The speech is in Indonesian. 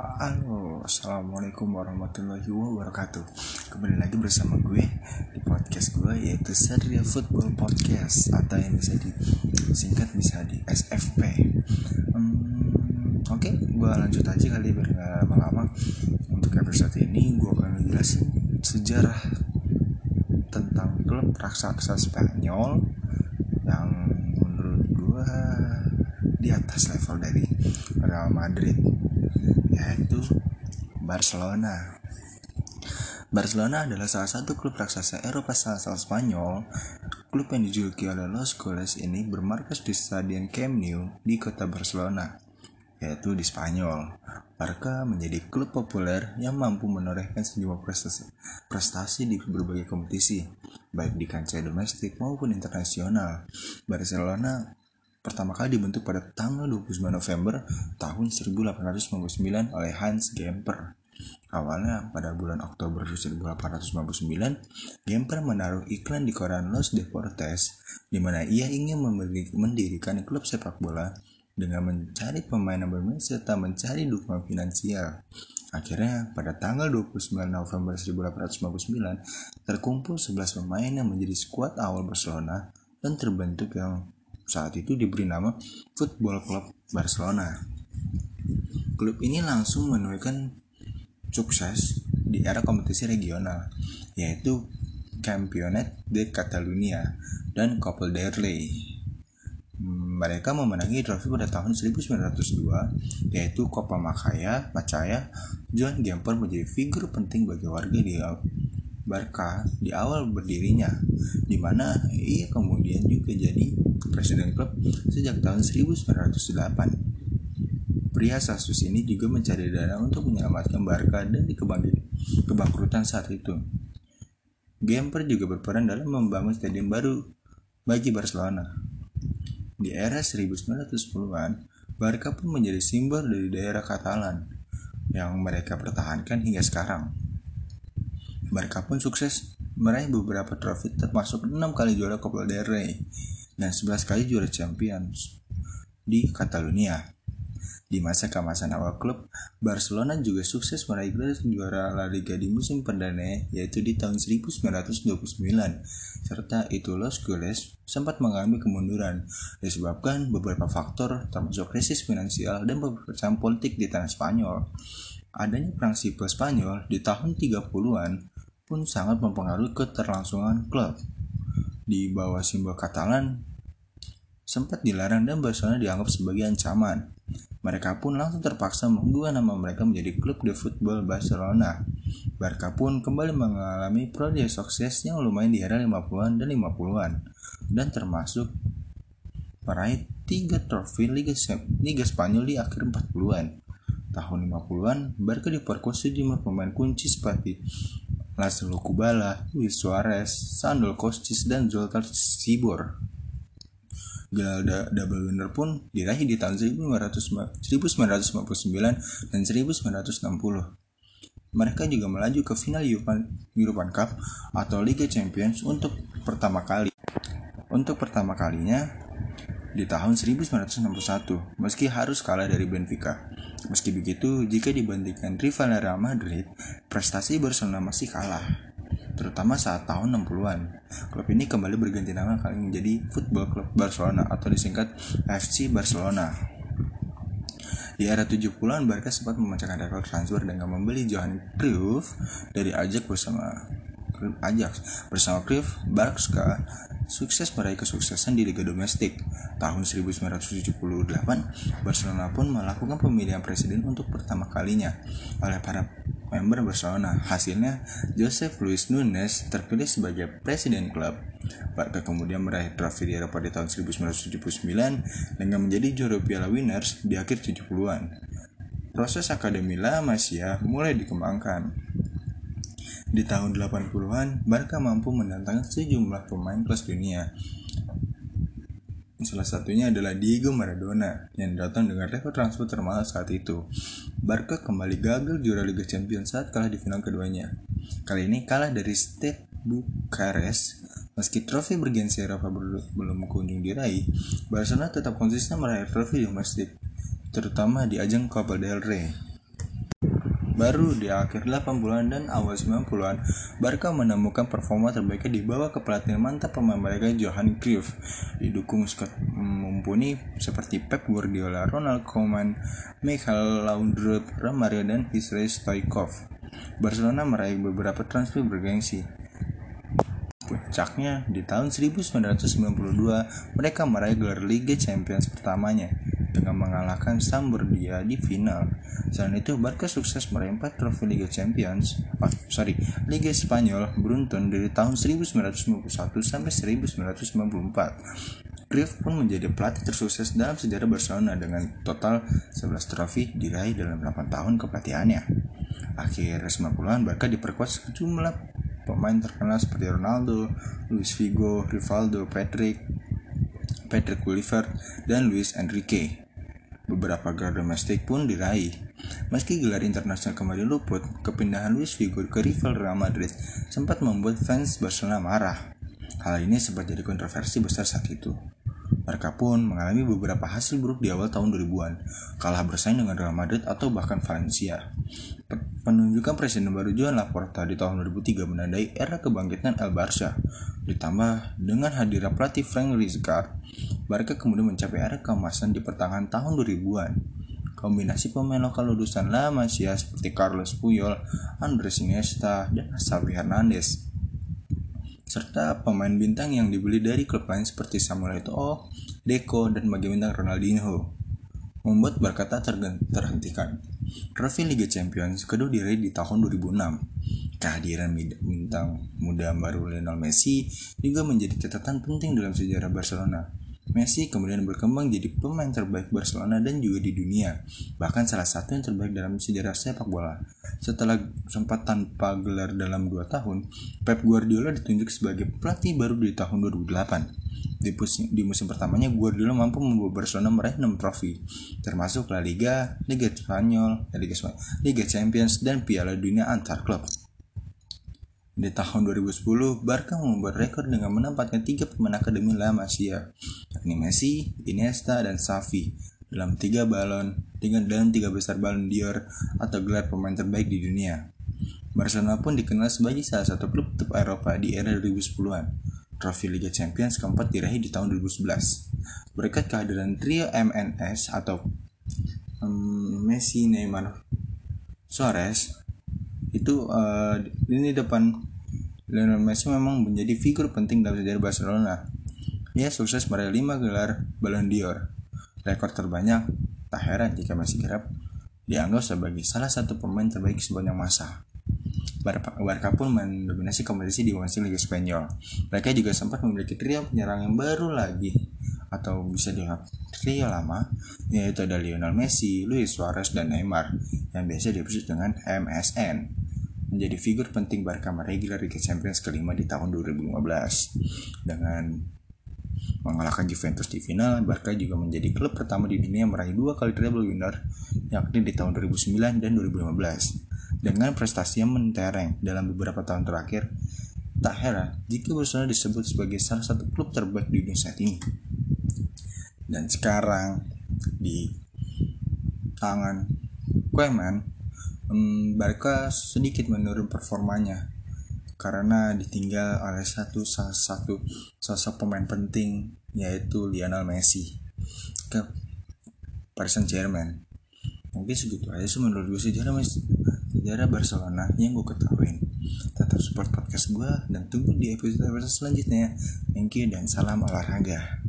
Halo, assalamualaikum warahmatullahi wabarakatuh. Kembali lagi bersama gue di podcast gue yaitu Seria Football Podcast atau yang bisa disingkat bisa di SFP. Hmm, Oke, okay, gue lanjut aja kali biar nggak lama-lama. Untuk episode ini gue akan ngejelasin sejarah tentang klub raksasa Spanyol yang menurut gue di atas level dari Real Madrid yaitu Barcelona. Barcelona adalah salah satu klub raksasa Eropa asal Spanyol. Klub yang dijuluki oleh Los Goles ini bermarkas di Stadion Camp Nou di kota Barcelona, yaitu di Spanyol. Barca menjadi klub populer yang mampu menorehkan sejumlah prestasi, prestasi di berbagai kompetisi, baik di kancah domestik maupun internasional. Barcelona pertama kali dibentuk pada tanggal 29 November tahun 1899 oleh Hans Gemper. Awalnya pada bulan Oktober 1899, Gemper menaruh iklan di koran Los Deportes, di mana ia ingin mendirikan klub sepak bola dengan mencari pemain yang bermain serta mencari dukungan finansial. Akhirnya, pada tanggal 29 November 1899, terkumpul 11 pemain yang menjadi skuad awal Barcelona dan terbentuk yang saat itu diberi nama Football Club Barcelona. Klub ini langsung menuaikan sukses di era kompetisi regional, yaitu Campionat de Catalunya dan Copa del Rey. Mereka memenangi trofi pada tahun 1902, yaitu Copa Macaya, Macaya, John Gemper menjadi figur penting bagi warga di Barca di awal berdirinya, di mana ia kemudian juga jadi presiden klub sejak tahun 1908. Pria Sasus ini juga mencari dana untuk menyelamatkan Barca dari kebangkrutan saat itu. Gemper juga berperan dalam membangun stadion baru bagi Barcelona. Di era 1910-an, Barca pun menjadi simbol dari daerah Katalan yang mereka pertahankan hingga sekarang. Barca pun sukses meraih beberapa trofi termasuk 6 kali juara Copa del Rey dan 11 kali juara Champions di Catalunya. Di masa keemasan awal klub, Barcelona juga sukses meraih gelar juara La Liga di musim perdana yaitu di tahun 1929. Serta itu Los Goles sempat mengalami kemunduran disebabkan beberapa faktor termasuk krisis finansial dan perpecahan politik di tanah Spanyol. Adanya perang sipil Spanyol di tahun 30-an pun sangat mempengaruhi keterlangsungan klub. Di bawah simbol Katalan sempat dilarang dan Barcelona dianggap sebagai ancaman. Mereka pun langsung terpaksa mengubah nama mereka menjadi Klub de Football Barcelona. Barca pun kembali mengalami proyek sukses yang lumayan di era 50-an dan 50-an dan termasuk meraih tiga trofi Liga, Liga Spanyol di akhir 40-an. Tahun 50-an, Barca diperkuat sejumlah pemain kunci seperti Laszlo Kubala, Luis Suarez, Sandro Kostis, dan Zoltan Sibor. Gelar double winner pun diraih di tahun 1959 dan 1960. Mereka juga melaju ke final European Cup atau Liga Champions untuk pertama kali. Untuk pertama kalinya di tahun 1961, meski harus kalah dari Benfica. Meski begitu, jika dibandingkan rival Real Madrid, prestasi Barcelona masih kalah terutama saat tahun 60-an. Klub ini kembali berganti nama kali menjadi Football Club Barcelona atau disingkat FC Barcelona. Di era 70-an, Barca sempat memecahkan rekor transfer dengan membeli Johan Cruyff dari Ajax bersama Ajax bersama Cruyff, Barca sukses meraih kesuksesan di liga domestik. Tahun 1978, Barcelona pun melakukan pemilihan presiden untuk pertama kalinya oleh para member Barcelona. Hasilnya, Joseph Luis Nunes terpilih sebagai presiden klub. Barca kemudian meraih trofi di Eropa di tahun 1979 dengan menjadi juara Piala Winners di akhir 70-an. Proses Akademi La Masia mulai dikembangkan. Di tahun 80-an, Barca mampu mendatangkan sejumlah pemain kelas dunia Salah satunya adalah Diego Maradona yang datang dengan rekor transfer termahal saat itu. Barca kembali gagal juara Liga Champions saat kalah di final keduanya. Kali ini kalah dari Stade Bukarest. Meski trofi bergensi Eropa belum kunjung diraih, Barcelona tetap konsisten meraih trofi domestik, terutama di ajang Copa del Rey. Baru di akhir 80-an dan awal 90-an, Barca menemukan performa terbaiknya di bawah kepelatihan mantap pemain mereka Johan Cruyff. Didukung squad mumpuni seperti Pep Guardiola, Ronald Koeman, Michael Laudrup, Romario dan Hisrey Stoikov. Barcelona meraih beberapa transfer bergengsi. Puncaknya, di tahun 1992, mereka meraih gelar Liga Champions pertamanya dengan mengalahkan Sampdoria di final. Selain itu, Barca sukses 4 trofi Liga Champions, oh, sorry, Liga Spanyol beruntun dari tahun 1991 sampai 1994. Cruyff pun menjadi pelatih tersukses dalam sejarah Barcelona dengan total 11 trofi diraih dalam 8 tahun kepelatihannya. Akhir 90-an Barca diperkuat sejumlah pemain terkenal seperti Ronaldo, Luis Figo, Rivaldo, Patrick, Patrick Kluivert, dan Luis Enrique. Beberapa gelar domestik pun diraih. Meski gelar internasional kembali luput, kepindahan Luis Figo ke rival Real Madrid sempat membuat fans Barcelona marah. Hal ini sempat jadi kontroversi besar saat itu. Mereka pun mengalami beberapa hasil buruk di awal tahun 2000-an, kalah bersaing dengan Real Madrid atau bahkan Valencia. Penunjukan Presiden baru Joan Laporta di tahun 2003 menandai era kebangkitan El Barça. Ditambah dengan hadirnya pelatih Frank Rijkaard, Barca kemudian mencapai era keemasan di pertengahan tahun 2000-an. Kombinasi pemain lokal lulusan La Masia seperti Carlos Puyol, Andres Iniesta, dan Xavi Hernandez serta pemain bintang yang dibeli dari klub lain seperti Samuel Eto'o, Deco, dan bagi bintang Ronaldinho membuat Barca tak terhentikan. Trofi Liga Champions kedua diraih di tahun 2006. Kehadiran bintang muda baru Lionel Messi juga menjadi catatan penting dalam sejarah Barcelona. Messi kemudian berkembang jadi pemain terbaik Barcelona dan juga di dunia, bahkan salah satu yang terbaik dalam sejarah sepak bola. Setelah sempat tanpa gelar dalam dua tahun, Pep Guardiola ditunjuk sebagai pelatih baru di tahun 2008. Di musim, di musim pertamanya, Guardiola mampu membawa Barcelona meraih 6 trofi, termasuk La Liga, Liga Spanyol, Liga, Spanyol, Liga Champions, dan Piala Dunia antar klub. Di tahun 2010, Barca membuat rekor dengan menempatkan tiga pemain akademi La Masia, yakni Messi, Iniesta, dan Xavi dalam tiga balon dengan dalam tiga besar balon Dior atau gelar pemain terbaik di dunia. Barcelona pun dikenal sebagai salah satu klub top Eropa di era 2010-an. Trofi Liga Champions keempat diraih di tahun 2011. Berkat kehadiran trio MNS atau um, Messi, Neymar, Suarez, itu uh, ini depan Lionel Messi memang menjadi figur penting dalam sejarah Barcelona. Ia sukses meraih 5 gelar Ballon d'Or. Rekor terbanyak, tak heran jika Messi kerap dianggap sebagai salah satu pemain terbaik sepanjang masa. Barca pun mendominasi kompetisi di musim Liga Spanyol. Mereka juga sempat memiliki trio penyerang yang baru lagi atau bisa dianggap trio lama yaitu ada Lionel Messi, Luis Suarez, dan Neymar yang biasa disebut dengan MSN menjadi figur penting Barca meraih Liga Champions kelima di tahun 2015. Dengan mengalahkan Juventus di final, Barca juga menjadi klub pertama di dunia meraih dua kali treble winner, yakni di tahun 2009 dan 2015. Dengan prestasi yang mentereng. Dalam beberapa tahun terakhir, tak heran jika Barcelona disebut sebagai salah satu klub terbaik di dunia saat ini. Dan sekarang di tangan Koeman um, Barca sedikit menurun performanya karena ditinggal oleh satu salah satu sosok pemain penting yaitu Lionel Messi ke Paris Saint Germain mungkin segitu aja sih menurut gue sejarah sejarah Barcelona yang gue ketahuin tetap support podcast gue dan tunggu di episode episode selanjutnya. Thank you dan salam olahraga